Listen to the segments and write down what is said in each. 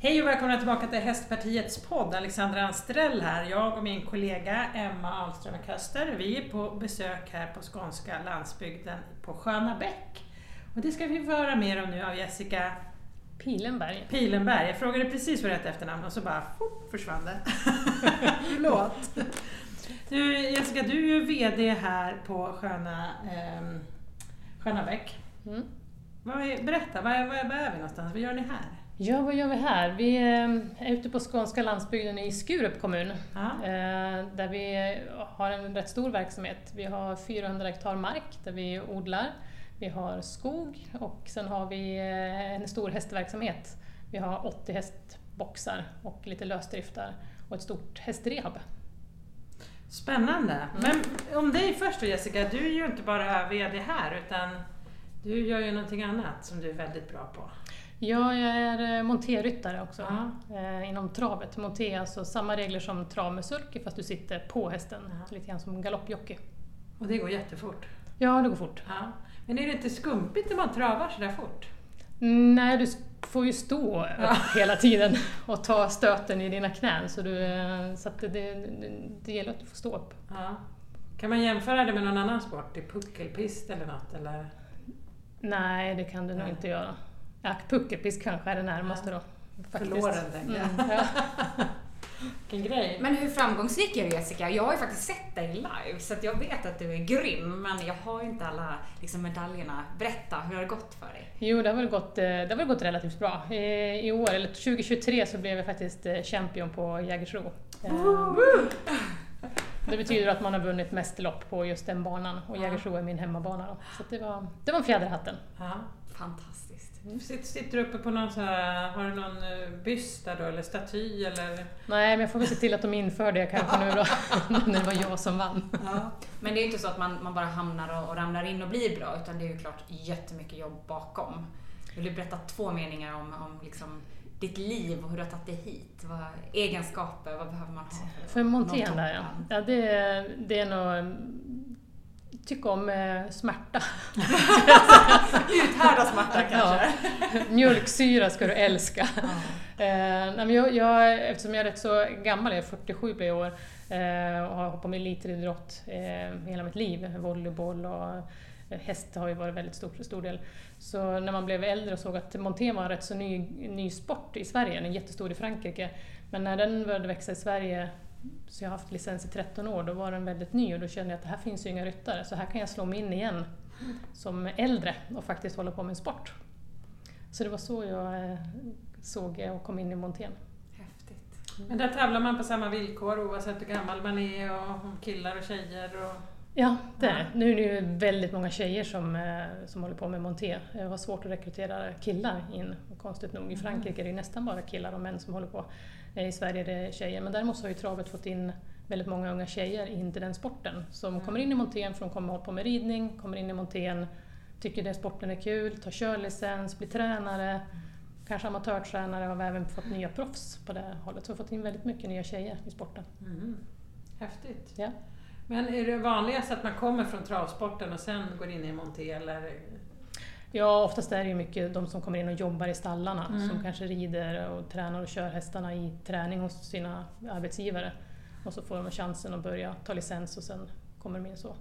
Hej och välkomna tillbaka till Hästpartiets podd. Alexandra Anstrell här. Jag och min kollega Emma Ahlström Köster. Vi är på besök här på skånska landsbygden på Sköna Bäck. Och det ska vi få höra mer om nu av Jessica Pilenberg. Pilenberg. Jag frågade precis vad rätt efternamn och så bara oh, försvann det. Förlåt. Du, Jessica, du är ju VD här på Sköna, eh, Sköna Bäck. Mm. Vad är, berätta, vad är, vad är vi någonstans? Vad gör ni här? Ja, vad gör vi här? Vi eh, är ute på skånska landsbygden i Skurup kommun. Ja. eh, Där vi har en rätt stor verksamhet. Vi har 400 hektar mark där vi odlar. Vi har skog och sen har vi eh, en stor hästverksamhet. Vi har 80 hästboxar och lite lösdriftar och ett stort hästrehab. Spännande. Men om dig först då Jessica, du är ju inte bara VD här utan du gör ju någonting annat som du är väldigt bra på. Ja, jag är eh, monterryttare också Ja. eh, inom travet. Monté är alltså samma regler som trav med sulky fast du sitter på hästen, Ja. lite grann som galoppjockey. Och det går jättefort. Ja, det går fort. Ja. Men är det inte skumpigt när man travar sådär fort? Nej, du får ju stå upp hela tiden och ta stöten i dina knän så, du, eh, så att det, det, det gäller att du får stå upp. Ja. Kan man jämföra det med någon annan sport? I puckelpist eller något? Eller? Nej, det kan du nog Nej. inte göra. Ja, puckelpisk kanske är det närmaste då. Faktiskt. låren tänker jag. Mm, ja. Vilken grej. Men hur framgångsrik är du Jessica? Jag har ju faktiskt sett dig live så att jag vet att du är grym men jag har ju inte alla liksom, medaljerna. Berätta, hur har det gått för dig? Jo, det har väl gått, eh, det har väl gått relativt bra. I, I år, eller 2023, så blev jag faktiskt eh, champion på Jägersro. Eh, Det betyder att man har vunnit mest lopp på just den banan och. Jägersro är min hemmabana. Då. Så det, var, det var en fjäder i hatten. Ja. Fantastiskt. Sitter, sitter du uppe på någon så här, har du någon eh, byst där då eller staty eller? Nej, men jag får väl se till att de inför det kanske nu då, när det var jag som vann. Ja. Men det är ju inte så att man, man bara hamnar och, och ramlar in och blir bra utan det är ju klart jättemycket jobb bakom. Vill du berätta två meningar om, om liksom, ditt liv och hur du har tagit dig hit? Vad, egenskaper, vad behöver man ha? För nå montén där ja. ja det, det är nog... Tycka om eh, smärta. Uthärda smärta kanske? Mjölksyra ska du älska. Eh, nej, men jag, jag, eftersom jag är rätt så gammal, jag är 47 blir jag år, eh, och har hoppat med elitidrott eh, hela mitt liv, volleyboll och eh, häst har ju varit väldigt stor, stor del. Så när man blev äldre och såg att monté var en rätt så ny, ny sport i Sverige, den är jättestor i Frankrike, men när den började växa i Sverige så jag har haft licens i 13 år, då var den väldigt ny och då kände jag att det här finns ju inga ryttare, så här kan jag slå mig in igen som äldre och faktiskt hålla på med en sport. Så det var så jag eh, såg och kom in i montén. Häftigt. Men där tävlar man på samma villkor oavsett hur gammal man är och om killar och tjejer och... Ja, det är. Nu är det ju väldigt många tjejer som, eh, som håller på med monté. Det var svårt att rekrytera killar in, konstigt nog. I Frankrike är det nästan bara killar och män som håller på. Eh, I Sverige är det tjejer. Men däremot har ju travet fått in väldigt många unga tjejer in till den sporten. Som kommer in i montén för de kommer hålla på med ridning, kommer in i montén, tycker den sporten är kul, tar körlicens, blir tränare, kanske amatörtränare och har även fått nya proffs på det hållet. Så vi har fått in väldigt mycket nya tjejer i sporten. Mm. Häftigt. Ja. Men är det vanligast att man kommer från travsporten och sen går in i monté eller? Ja, oftast är det ju mycket de som kommer in och jobbar i stallarna Mm. som kanske rider och tränar och kör hästarna i träning hos sina arbetsgivare. Och så får de chansen att börja ta licens och sen kommer de in så.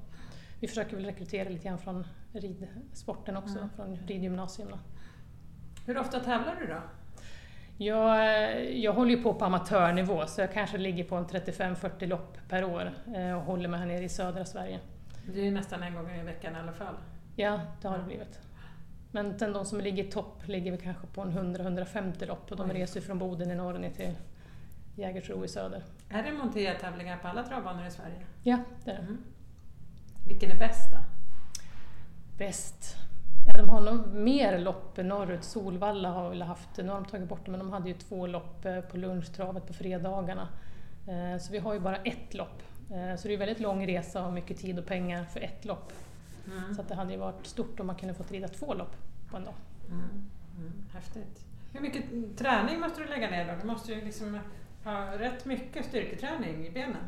Vi försöker väl rekrytera lite grann från ridsporten också, Mm. från ridgymnasierna. Hur ofta tävlar du då? Jag, jag håller ju på på amatörnivå så jag kanske ligger på en 35-40 lopp per år eh, och håller mig här nere i södra Sverige. Det är ju nästan en gång i veckan i alla fall. Ja, det har det blivit. Men sen de som ligger i topp ligger vi kanske på en 100-150 lopp och de Oj. reser från Boden i norr ner till Jägersro i söder. Är det monté-tävlingar på alla travbanor i Sverige? Ja, det är det. Mm. Vilken är bäst då? Bäst. Ja, de har nog mer lopp norrut. Solvalla har väl haft, nu har de tagit bort det, men de hade ju två lopp eh, på lunchtravet på fredagarna. Eh, Så vi har ju bara ett lopp. Eh, Så det är väldigt lång resa och mycket tid och pengar för ett lopp. Mm. Så att det hade ju varit stort om man kunde fått rida två lopp på en dag. Mm. Mm. Häftigt. Hur mycket träning måste du lägga ner då? Du måste ju liksom ha rätt mycket styrketräning i benen.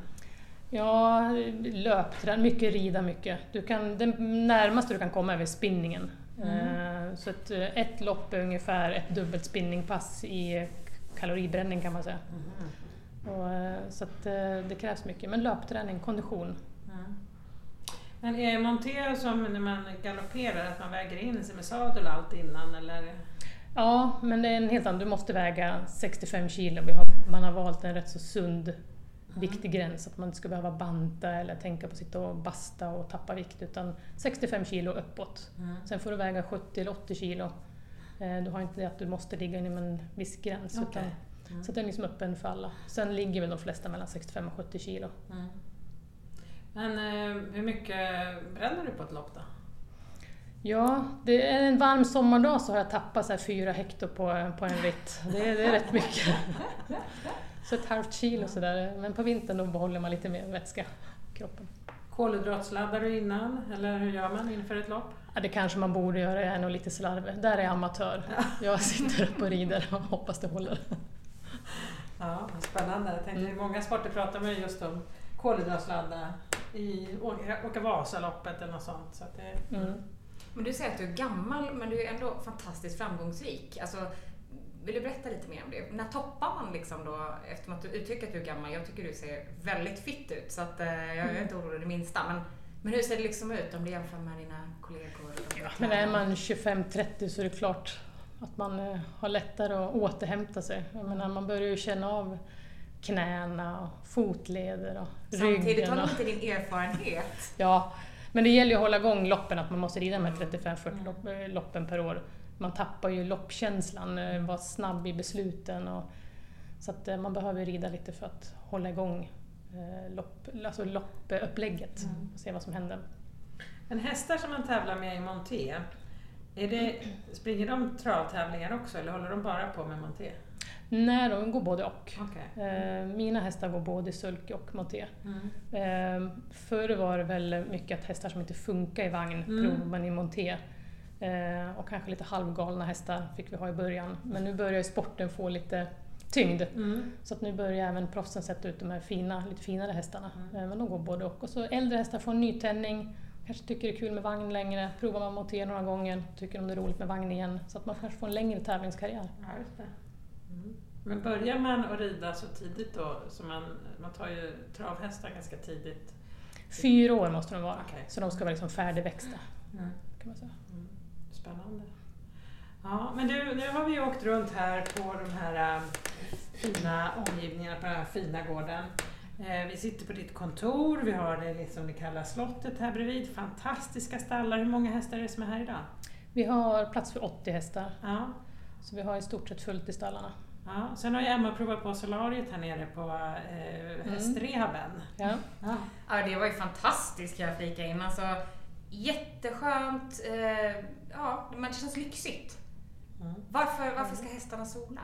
Ja, löpträning, mycket rida mycket. Du kan, det närmaste du kan komma är väl spinningen. Mm. Eh, Så ett, eh, ett lopp är ungefär ett dubbelt spinningpass i kaloribränning kan man säga. Mhm. Och, eh, så det krävs mycket, men löpträning, kondition. Mm. Men är monté som när man galopperar, att man väger in sig med sadel och allt innan eller? Ja, men det är en helt annan. Du måste väga 65 kilo. Vi har, man har valt en rätt så sund viktig gräns, att man inte ska behöva banta eller tänka på att sitta och basta och tappa vikt, utan 65 kilo uppåt. Mm. Sen får du väga 70 eller 80 kilo. Eh, Du har inte det att du måste ligga inom en viss gräns. Okej. Utan, Mm. så att den är liksom öppen för alla. Sen ligger väl de flesta mellan 65 och 70 kilo. Mm. Men eh, hur mycket bränner du på ett lopp då? Ja, det är en varm sommardag så har jag tappat så här 4 hekto på, på en ritt. Det är, det är rätt mycket. Så ett halvt kilo sådär. Men på vintern då behåller man lite mer vätska i kroppen. Kolhydratsladdar du innan eller hur gör man inför ett lopp? Ja, det kanske man borde göra, jag är nog lite slarvig. Där är jag amatör. Jag sitter upp och rider och hoppas det håller. Ja, spännande. Jag tänkte, Mm. Många sporter pratar man ju just om kolhydratsladdar i åka, Vasaloppet eller något sånt. Så att det, Mm. Men du säger att du är gammal, men du är ändå fantastiskt framgångsrik. Alltså, vill du berätta lite mer om det? När toppar man liksom då, eftersom att du uttrycker att du är gammal? Jag tycker du ser väldigt fit ut, så att, eh, jag är inte orolig det minsta. Men, men hur ser det liksom ut om du jämför med dina kollegor? de Men är man 25-30 så är det klart att man eh, har lättare att återhämta sig. Jag menar, man börjar ju känna av knäna och fotleder och Samtidigt ryggen. har du inte din erfarenhet. ja, men det gäller ju att hålla igång loppen, att man måste rida med 35-40 lopp, eh, loppen per år. Man tappar ju loppkänslan, eh, vara snabb i besluten. Och, så att eh, man behöver rida lite för att hålla igång eh, lopp, alltså loppupplägget Mm. och se vad som händer. Men hästar som man tävlar med i monté, är det, springer de travtävlingar också eller håller de bara på med monté? Nej, de går både och. Okej. Eh, mina hästar går både sulky och monté. Mm. Eh, förr var det väl mycket att hästar som inte funkar i vagn Mm. provar man i monté. Eh, och kanske lite halvgalna hästar fick vi ha i början. Men nu börjar sporten få lite tyngd. Mm. Så att nu börjar även proffsen sätta ut de här fina, lite finare hästarna. Mm. Men de går både och. Och så äldre hästar får en nytändning, kanske tycker det är kul med vagn längre. Provar man monté några gånger, tycker de det är roligt med vagn igen. Så att man kanske får en längre tävlingskarriär. Ja. Men börjar man att rida så tidigt då, så man, man tar ju travhästar ganska tidigt? Fyra år måste de vara, Okej. så de ska vara liksom färdigväxta. Mm. Kan man säga. Mm. Spännande. Ja, men du, nu har vi åkt runt här på de här äh, fina omgivningarna på den här fina gården. Eh, vi sitter på ditt kontor, vi har det liksom det kalla slottet här bredvid. Fantastiska stallar. Hur många hästar är det som är här idag? Vi har plats för 80 hästar, Ja, så vi har i stort sett fullt i stallarna. Ja. Sen har ju Emma provat på solariet här nere på eh, hästrehaben. Ja. Ja. Ja, det var ju fantastiskt kan jag flika in. Alltså, jätteskönt. Eh, ja, men det känns lyxigt. Mm. Varför, varför ska hästarna sola?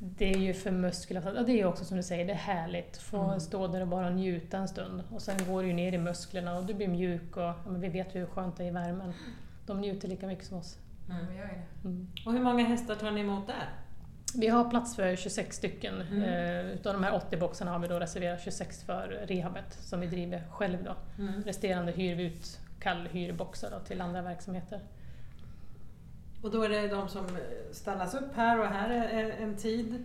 Det är ju för muskler. Ja, det är ju också som du säger, det är härligt. Få Mm. stå där och bara njuta en stund. Och sen går det ju ner i musklerna och du blir mjuk och ja, men vi vet ju hur skönt det är i värmen. De njuter lika mycket som oss. Mm. Gör det. Mm. Och hur många hästar tar ni emot där? Vi har plats för 26 stycken. Mm. Eh, utav de här 80 boxarna har vi då reserverat 26 för rehabet som vi driver själv då. Mm. Resterande hyr vi ut kallhyrboxar då till andra verksamheter. Och då är det de som stallas upp här och här är en tid.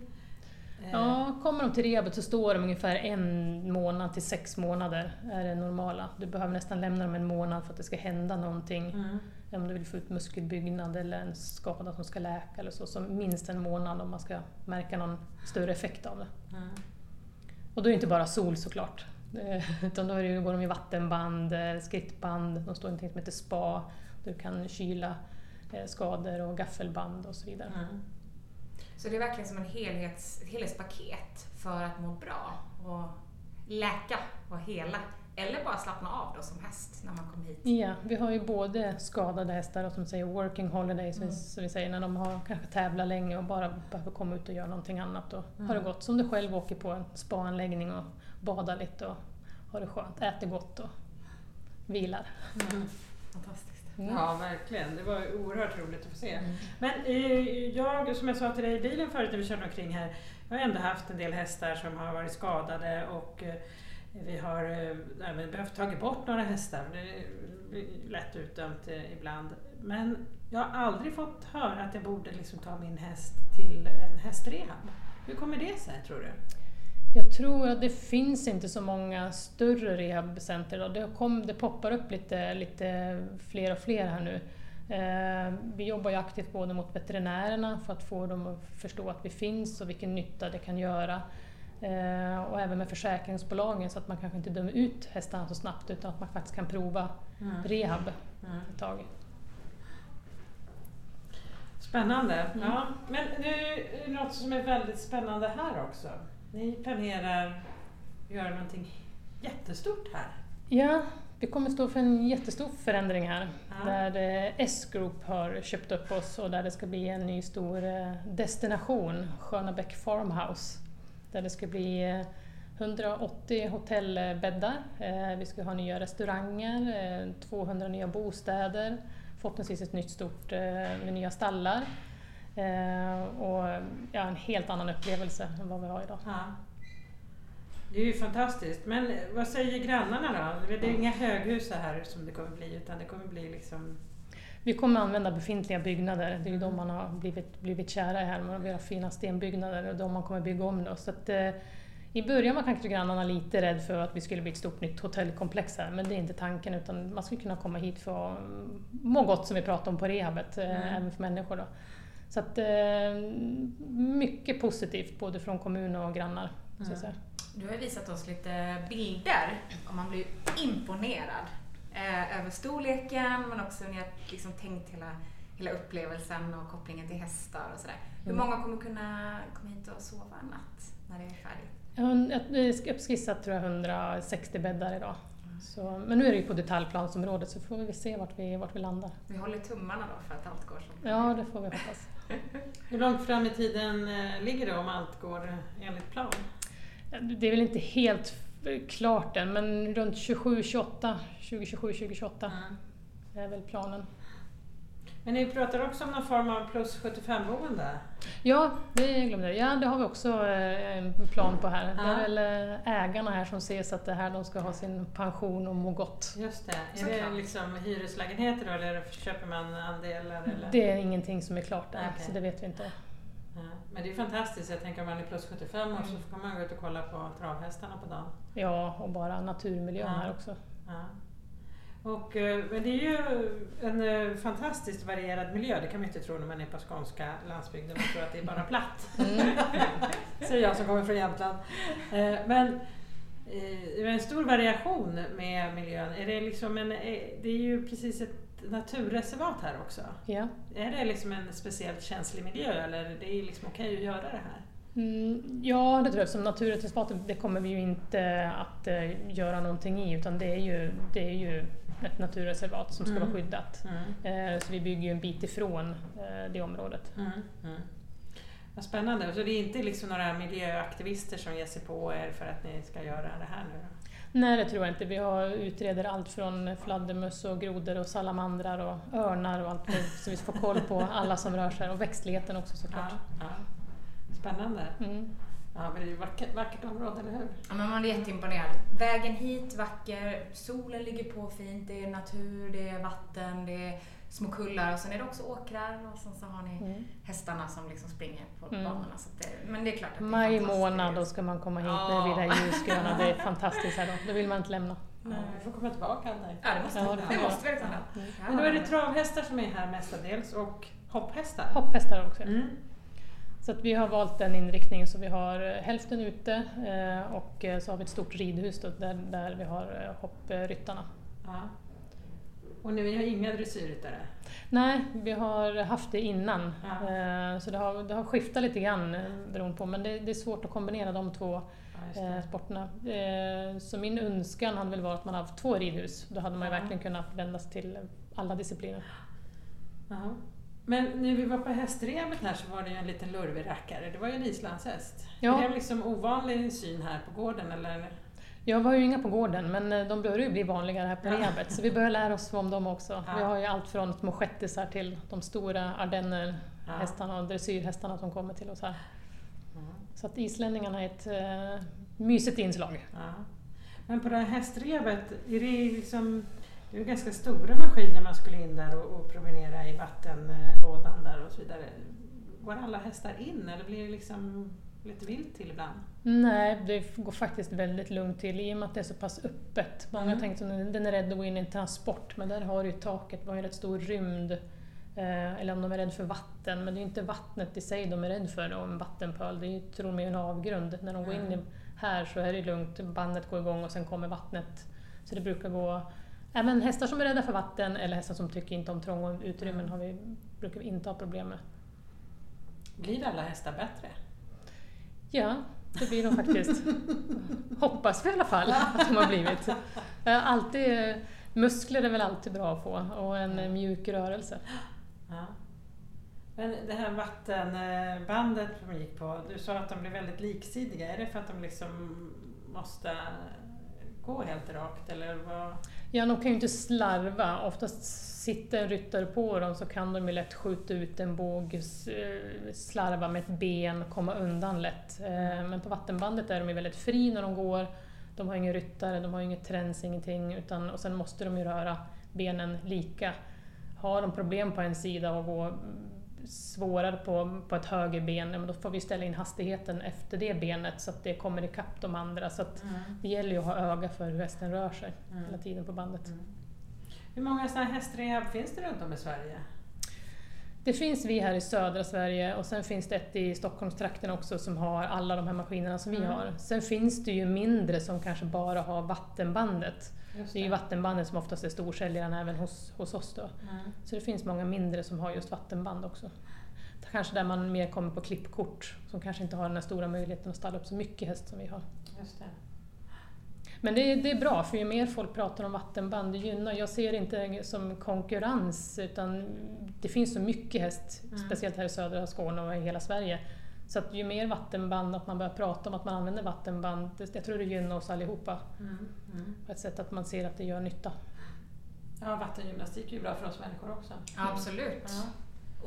Eh, Ja, kommer de till rehabet så står de ungefär en månad till sex månader är det normala. Du behöver nästan lämna dem en månad för att det ska hända någonting. Mm. Om du vill få ut muskelbyggnad eller en skada som ska läka eller så. Så minst en månad om man ska märka någon större effekt av det. Mm. Och då är det inte bara sol såklart. Eh, Utan då går de i vattenband, eh, skrittband, de står i någonting som heter spa. Du kan kyla eh, skador och gaffelband och så vidare. Mm. Så det är verkligen som en helhets, ett helhetspaket för att må bra och läka och hela. Eller bara slappna av då som häst när man kommer hit. Ja, vi har ju både skadade hästar och som säger working holiday, som, Mm. vi, som vi säger, när de har kanske tävlat länge och bara behöver komma ut och göra någonting annat. Och Mm. har det gått som du själv åker på en spaanläggning och badar lite och har det skönt, äter gott och vilar. Mm. Fantastiskt. Mm. Ja, verkligen. Det var oerhört roligt att få se. Mm. Men eh, jag, som jag sa till dig i bilen förut när vi körde omkring här, jag har ändå haft en del hästar som har varit skadade och eh, vi har eh, behövt tagit bort några hästar. Det blir lätt utdömt eh, ibland. Men jag har aldrig fått höra att jag borde liksom ta min häst till en hästrehab. Hur kommer det sig tror du? Jag tror att det finns inte så många större rehabcenter idag. Det, kom, det poppar upp lite, lite fler och fler här nu. Eh, vi jobbar ju aktivt både mot veterinärerna för att få dem att förstå att vi finns och vilken nytta det kan göra. Eh, och även med försäkringsbolagen så att man kanske inte dömer ut hästarna så snabbt utan att man faktiskt kan prova Mm. rehab Mm. ett tag. Spännande. Mm. Ja. Men nu är det något som är väldigt spännande här också. Ni planerar att göra någonting jättestort här. Ja, vi kommer stå för en jättestor förändring här. Ja. Där eh, S-Group har köpt upp oss och där det ska bli en ny stor eh, destination, Skönabäck Farmhouse. Där det ska bli eh, 180 hotellbäddar, eh, vi ska ha nya restauranger, eh, 200 nya bostäder, förhoppningsvis ett nytt stort med nya stallar. Eh, Och ja, en helt annan upplevelse än vad vi har idag. Ja. Det är ju fantastiskt. Men vad säger grannarna då? Det är inga höghus här som det kommer bli utan det kommer bli liksom... Vi kommer använda befintliga byggnader, det är ju de man har blivit, blivit kära i här, med våra fina stenbyggnader och de man kommer bygga om då. Så att, eh, I början var kanske grannarna lite rädd för att vi skulle bli ett stort nytt hotellkomplex här, men det är inte tanken utan man skulle kunna komma hit för att må gott som vi pratade om på rehabet, eh, Mm. även för människor. Då. Så att, eh, mycket positivt både från kommun och grannar. Mm. säga. Du har visat oss lite bilder och man blir imponerad eh, över storleken men också ni har liksom tänkt hela, hela upplevelsen och kopplingen till hästar och sådär. Hur Mm. många kommer kunna komma hit och sova en natt när det är färdigt? Jag har jag har uppskissat tror jag 160 bäddar idag. Så, men nu är det ju på detaljplansområdet så får vi se vart vi, vart vi landar. Vi håller tummarna då för att allt går som Ja, det får vi hoppas. Hur långt fram i tiden eh, ligger det om allt går eh, enligt plan? Det är väl inte helt klart än, men runt 27, 28, 2027, 2028 Mm. är väl planen. Men ni pratar också om någon form av plus 75-boende? Ja, det glömde jag. Ja, det har vi också eh, en plan på här. Det Ja. är väl eh, ägarna här som ser så att det här de ska ha sin pension och må gott. Just det. Är det liksom hyreslägenheter då eller köper man andelar? Eller? Det är ingenting som är klart än, Okej. så det vet vi inte. Ja. Men det är fantastiskt. Jag tänker om man är plus 75 och så Mm. får man gå ut och kolla på travhästarna på dagen. Ja, och bara naturmiljön Ja. här också. Ja. Och, eh, men det är ju en eh, fantastiskt varierad miljö. Det kan man inte tro när man är på skånska landsbygden och tror att det är bara platt. Mm. Säger jag som kommer från Jämtland. Eh, Men det är en stor variation med miljön. Är det, liksom en, det är ju precis ett naturreservat här också. Ja. Är det liksom en speciellt känslig miljö eller är det liksom okej att göra det här? Mm, ja, det tror jag. Som naturreservatet det kommer vi ju inte att eh, göra någonting i utan det är ju, det är ju ett naturreservat som ska Mm. vara skyddat. Mm. Eh, så vi bygger ju en bit ifrån eh, det området. Mm. Mm. Vad spännande. Så det är inte liksom några miljöaktivister som ger sig på er för att ni ska göra det här nu? Då? Nej, det tror jag inte. Vi har, utreder allt från fladdermöss och grodor och salamandrar och örnar och allt så vi får koll på alla som rör sig och växtligheten också såklart. Ja, ja. Spännande. Mm. Ja, men det är ju vackert, vackert område, eller hur? Ja, men man blir jätteimponerad. Vägen hit vacker, solen ligger på fint, det är natur, det är vatten, det är små kullar och sen är det också åkrar och sen så har ni Mm. hästarna som liksom springer på Mm. banorna. Så att det, men det är klart att det är Maj månad, då ska man komma hit när det här ljusgröna. Det är fantastiskt här då. Då vill man inte lämna. Ja, vi får komma tillbaka enkelt. Ja, det måste, Ja, ja, det det får måste vi. Ja. Men då är det travhästar som är här mestadels och hopphästar? Hopphästar också. Mm. Så att vi har valt den inriktningen så vi har eh, hälften ute eh, och eh, så har vi ett stort ridhus där, där vi har hoppryttarna. Ja. Och ni har inga dressyrryttare? Nej, vi har haft det innan. Ja. Så det har, det har skiftat lite grann beroende på, men det, det är svårt att kombinera de två Ja, sporterna. Så min önskan hade väl varit att man haft två ridhus. Då hade man ju verkligen kunnat vända sig till alla discipliner. Jaha. Men när vi var på hästrevet här så var det ju en liten lurvig rackare. Det var ju en islandshäst. Ja. Är det liksom ovanlig syn här på gården eller? Jag var ju inga på gården, men eh, de börjar ju bli vanligare här på Ja. så vi börjar lära oss om dem också. Ja. Vi har ju allt från små shettisar till de stora ardenner Ja. och dressyrhästarna som kommer till oss här. Ja. Så att islänningarna är ett eh, mysigt inslag. Men på det här hästrevet, är det liksom det är ju ganska stora maskiner man skulle in där och, och promenera i vattenlådan där och så vidare. går alla hästar in eller blir det liksom lite vilt till ibland? Nej, det går faktiskt väldigt lugnt till i och med att det är så pass öppet. Många Mm. tänker att den är rädd att gå in i en transport, men där har ju taket, vi har ju rätt stor rymd. Eh, eller om de är rädda för vatten, men det är inte vattnet i sig de är rädda för och en vattenpöl, det är ju tror de är en avgrund. När de går in i, här så är det lugnt, bandet går igång och sen kommer vattnet. Så det brukar gå... Även hästar som är rädda för vatten eller hästar som tycker inte om trånga utrymmen Mm. har vi, brukar vi inte ha problem med. Blir alla hästar bättre? Ja, det blir de faktiskt. Hoppas vi i alla fall att de har blivit. Alltid, muskler är väl alltid bra att få och en mjuk rörelse. Ja. Men det här vattenbandet de gick på, du sa att de blir väldigt liksidiga. Är det för att de liksom måste gå helt rakt eller vad? Ja, de kan ju inte slarva. Oftast sitter en ryttare på dem så kan de ju lätt skjuta ut en båg, eh, slarva med ett ben, komma undan lätt. Eh, men på vattenbandet är de ju väldigt fri när de går. De har ingen ryttare, de har inget träns, ingenting. Utan, och sen måste de ju röra benen lika. Har de problem på en sida och gå svårare på, på ett höger ben, ja, men då får vi ställa in hastigheten efter det benet så att det kommer ikapp de andra. Så att det gäller ju att ha öga för hur hästen rör sig Mm. hela tiden på bandet. Hur många sådana här hästrehab finns det runt om i Sverige? Det finns vi här i södra Sverige och sen finns det ett i Stockholmstrakten också som har alla de här maskinerna som vi Mm. har. Sen finns det ju mindre som kanske bara har vattenbandet. Just Det är ju vattenbandet som oftast är storsäljaren även hos, hos oss då. Mm. Så det finns många mindre som har just vattenband också. Kanske där man mer kommer på klippkort, som kanske inte har den här stora möjligheten att ställa upp så mycket häst som vi har. Just det. Men det är, det är bra, för ju mer folk pratar om vattenband, det gynnar. Jag ser det inte som konkurrens, utan det finns så mycket häst, Mm. speciellt här i södra Skåne och i hela Sverige. Så att ju mer vattenband, att man börjar prata om att man använder vattenband, det, jag tror det gynnar oss allihopa. Mm. Mm. På ett sätt att man ser att det gör nytta. Ja, vattengymnastik är ju bra för oss människor också. Ja, absolut. Ja.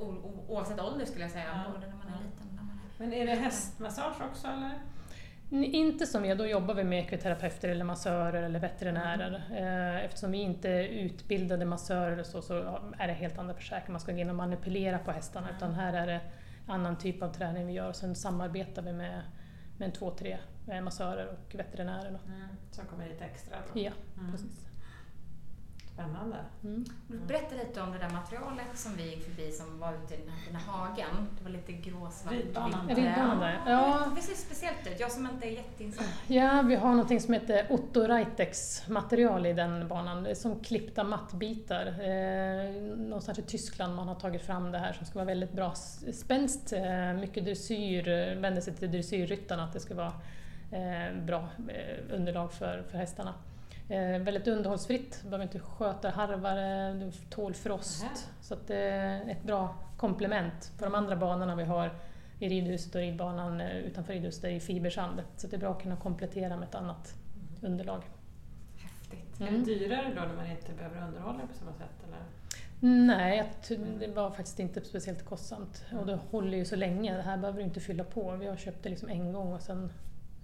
O- oavsett ålder skulle jag säga. Ja. Både när man är liten och när man är... Men är det hästmassage också eller? Inte som vi, då jobbar vi med ekviterapeuter eller massörer eller veterinärer. Eh, Eftersom vi inte är utbildade massörer så, så är det helt andra försäkringar. Man ska gå in och manipulera på hästarna. Utan här är det annan typ av träning vi gör. Och sen samarbetar vi med, med en två, tre massörer och veterinärer. Då. Som kommer hit extra då? Ja, Mm. precis. Spännande. Mm. Du berättade lite om det där materialet som vi gick förbi som var ute i den här fina hagen. Det var lite gråsvart. Ridbanan. Ridbanan där, ja. Det ser speciellt ut. Jag som inte är jätteinsatt. Ja, vi har något som heter Otto Reitex material i den banan. Det är som klippta mattbitar. Eh, någonstans i Tyskland man har tagit fram det här som ska vara väldigt bra spänst. Eh, mycket dressyr, vänder sig till dressyrryttarna att det ska vara eh, bra eh, underlag för, för hästarna. Eh, väldigt underhållsfritt, du behöver inte sköta harvare, du tål frost. Nähä. Så det är ett bra komplement för de andra banorna vi har i ridhuset och ridbanan eh, utanför ridhuset är i fibersand. Så det är bra att kunna komplettera med ett annat underlag. Häftigt. Är Mm. det dyrare då när man inte behöver underhålla på samma sätt? Eller? Nej, ty- det var faktiskt inte speciellt kostsamt. Och det håller ju så länge. Det här behöver du inte fylla på. Vi har köpt det liksom en gång och sen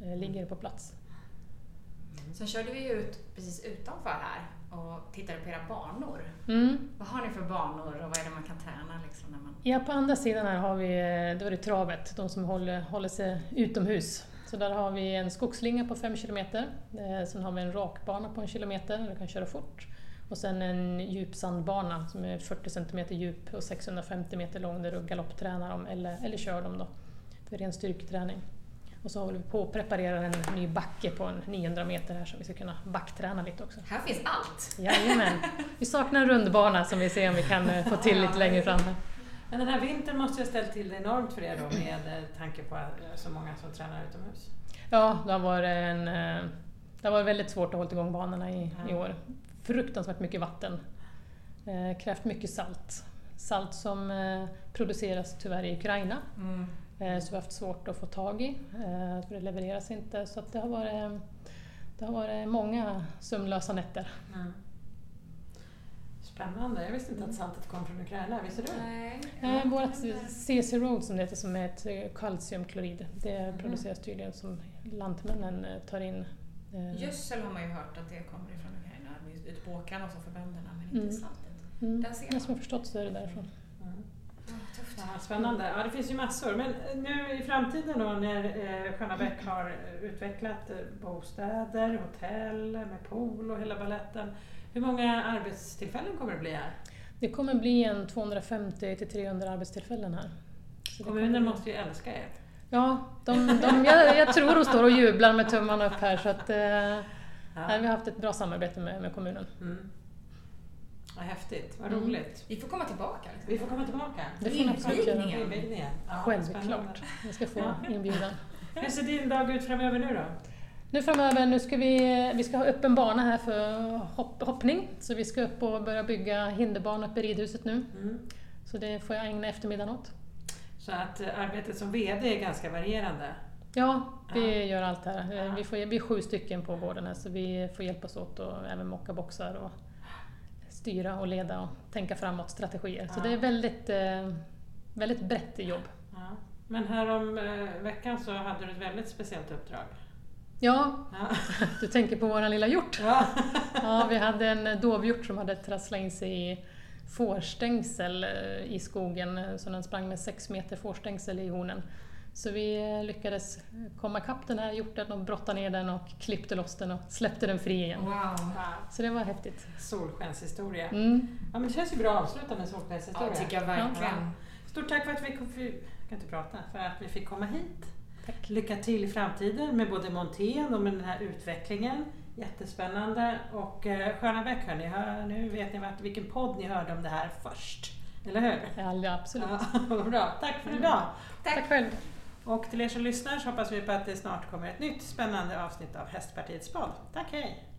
eh, ligger det på plats. Sen körde vi ut precis utanför här och tittade på era banor. Mm. Vad har ni för banor och vad är det man kan träna liksom när man... Ja, på andra sidan här har vi eh, då är det travet, de som håller, håller sig utomhus. Så där har vi en skogsslinga på 5 km, sen har vi en rakbana på en kilometer, där du kan köra fort. Och sen en djupsandbana som är 40 cm djup och 650 meter lång där du galopptränar dem eller, eller kör dem då för ren styrketräning. Och så håller vi på att preparera en ny backe på en 900 meter här så vi ska kunna backträna lite också. Här finns allt! Jajamän! Vi saknar en rundbana som vi ser om vi kan eh, få till lite längre fram. här. Men den här vintern måste ju ha ställt till det enormt för er då med eh, tanke på att så många som tränar utomhus. Ja, det har varit, en, eh, det har varit väldigt svårt att hålla igång banorna i, i år. Fruktansvärt mycket vatten. Eh, krävt mycket salt. Salt som eh, produceras tyvärr i Ukraina. Mm. Eh, så vi har haft svårt att få tag i. Eh, för det levereras inte. Så att det, har varit, det har varit många sömnlösa nätter. Spännande, jag visste inte att saltet kom från Ukraina, visste du? Nej. Eh, vårt CC Road som det heter som är ett kalciumklorid. Det Mhm. produceras tydligen som Lantmännen tar in. Gödsel har man ju hört att det kommer ifrån Ukraina, ute på åkrarna och så för bönderna, men inte Mm. saltet. Mm. Där ser Det som man. jag förstått så är det därifrån. Ja, spännande. Ja, det finns ju massor. Men nu i framtiden då när eh, Sköna Bäck har utvecklat eh, bostäder, hotell med pool och hela baletten. Hur många arbetstillfällen kommer det bli här? Det kommer bli en 250 till 300 arbetstillfällen här. Så Kommunen kommer- måste ju älska er. Ja, de, de, jag, jag tror de står och jublar med tummarna upp här så att eh, Ja. vi har haft ett bra samarbete med, med kommunen. Mm. Vad häftigt, vad Mm. roligt. Vi får komma tillbaka. Liksom. Vi får komma tillbaka. Det får. Invigningen. Invigningen. Ja, Självklart. spännande. Jag ska få Ja. inbjudan. Hur ser din dag ut framöver nu då? Nu framöver, nu ska vi, vi ska ha öppen bana här för hopp, hoppning. Så vi ska upp och börja bygga hinderbana uppe i ridhuset nu. Mm. Så det får jag ägna eftermiddagen åt. Så att eh, arbetet som VD är ganska varierande. Ja, vi Ja. gör allt här. Ja. Vi, får, vi är sju stycken på gården här så vi får hjälpas åt och även mocka boxar och styra och leda och tänka framåt strategier. Så Ja. det är väldigt, eh, väldigt brett jobb. Ja. Men här om eh, veckan så hade du ett väldigt speciellt uppdrag. Ja, Ja. du tänker på våran lilla hjort. Ja. Ja, vi hade en dovhjort som hade trasslat in sig i fårstängsel eh, i skogen, så den sprang med sex meter fårstängsel i hornen. Så vi lyckades komma ikapp den här hjorten och brotta ner den och klippte loss den och släppte den fri igen. Wow. Så det var häftigt. Solskenshistoria. Mm. Ja men det känns ju bra att avsluta med en Ja, solskenshistoria. tycker jag verkligen. Ja. Stort tack för att vi jag kan inte prata, för att vi fick komma hit. Tack. Lycka till i framtiden med både montén och med den här utvecklingen. Jättespännande. Och eh, Sköna Bäck hörni, hör, nu vet ni vart, vilken podd ni hörde om det här först. Eller hur? Ja, absolut. Ja, bra. Tack för idag. Tack själv. Och till er som lyssnar så hoppas vi på att det snart kommer ett nytt spännande avsnitt av Hästpartiets podd. Tack, hej!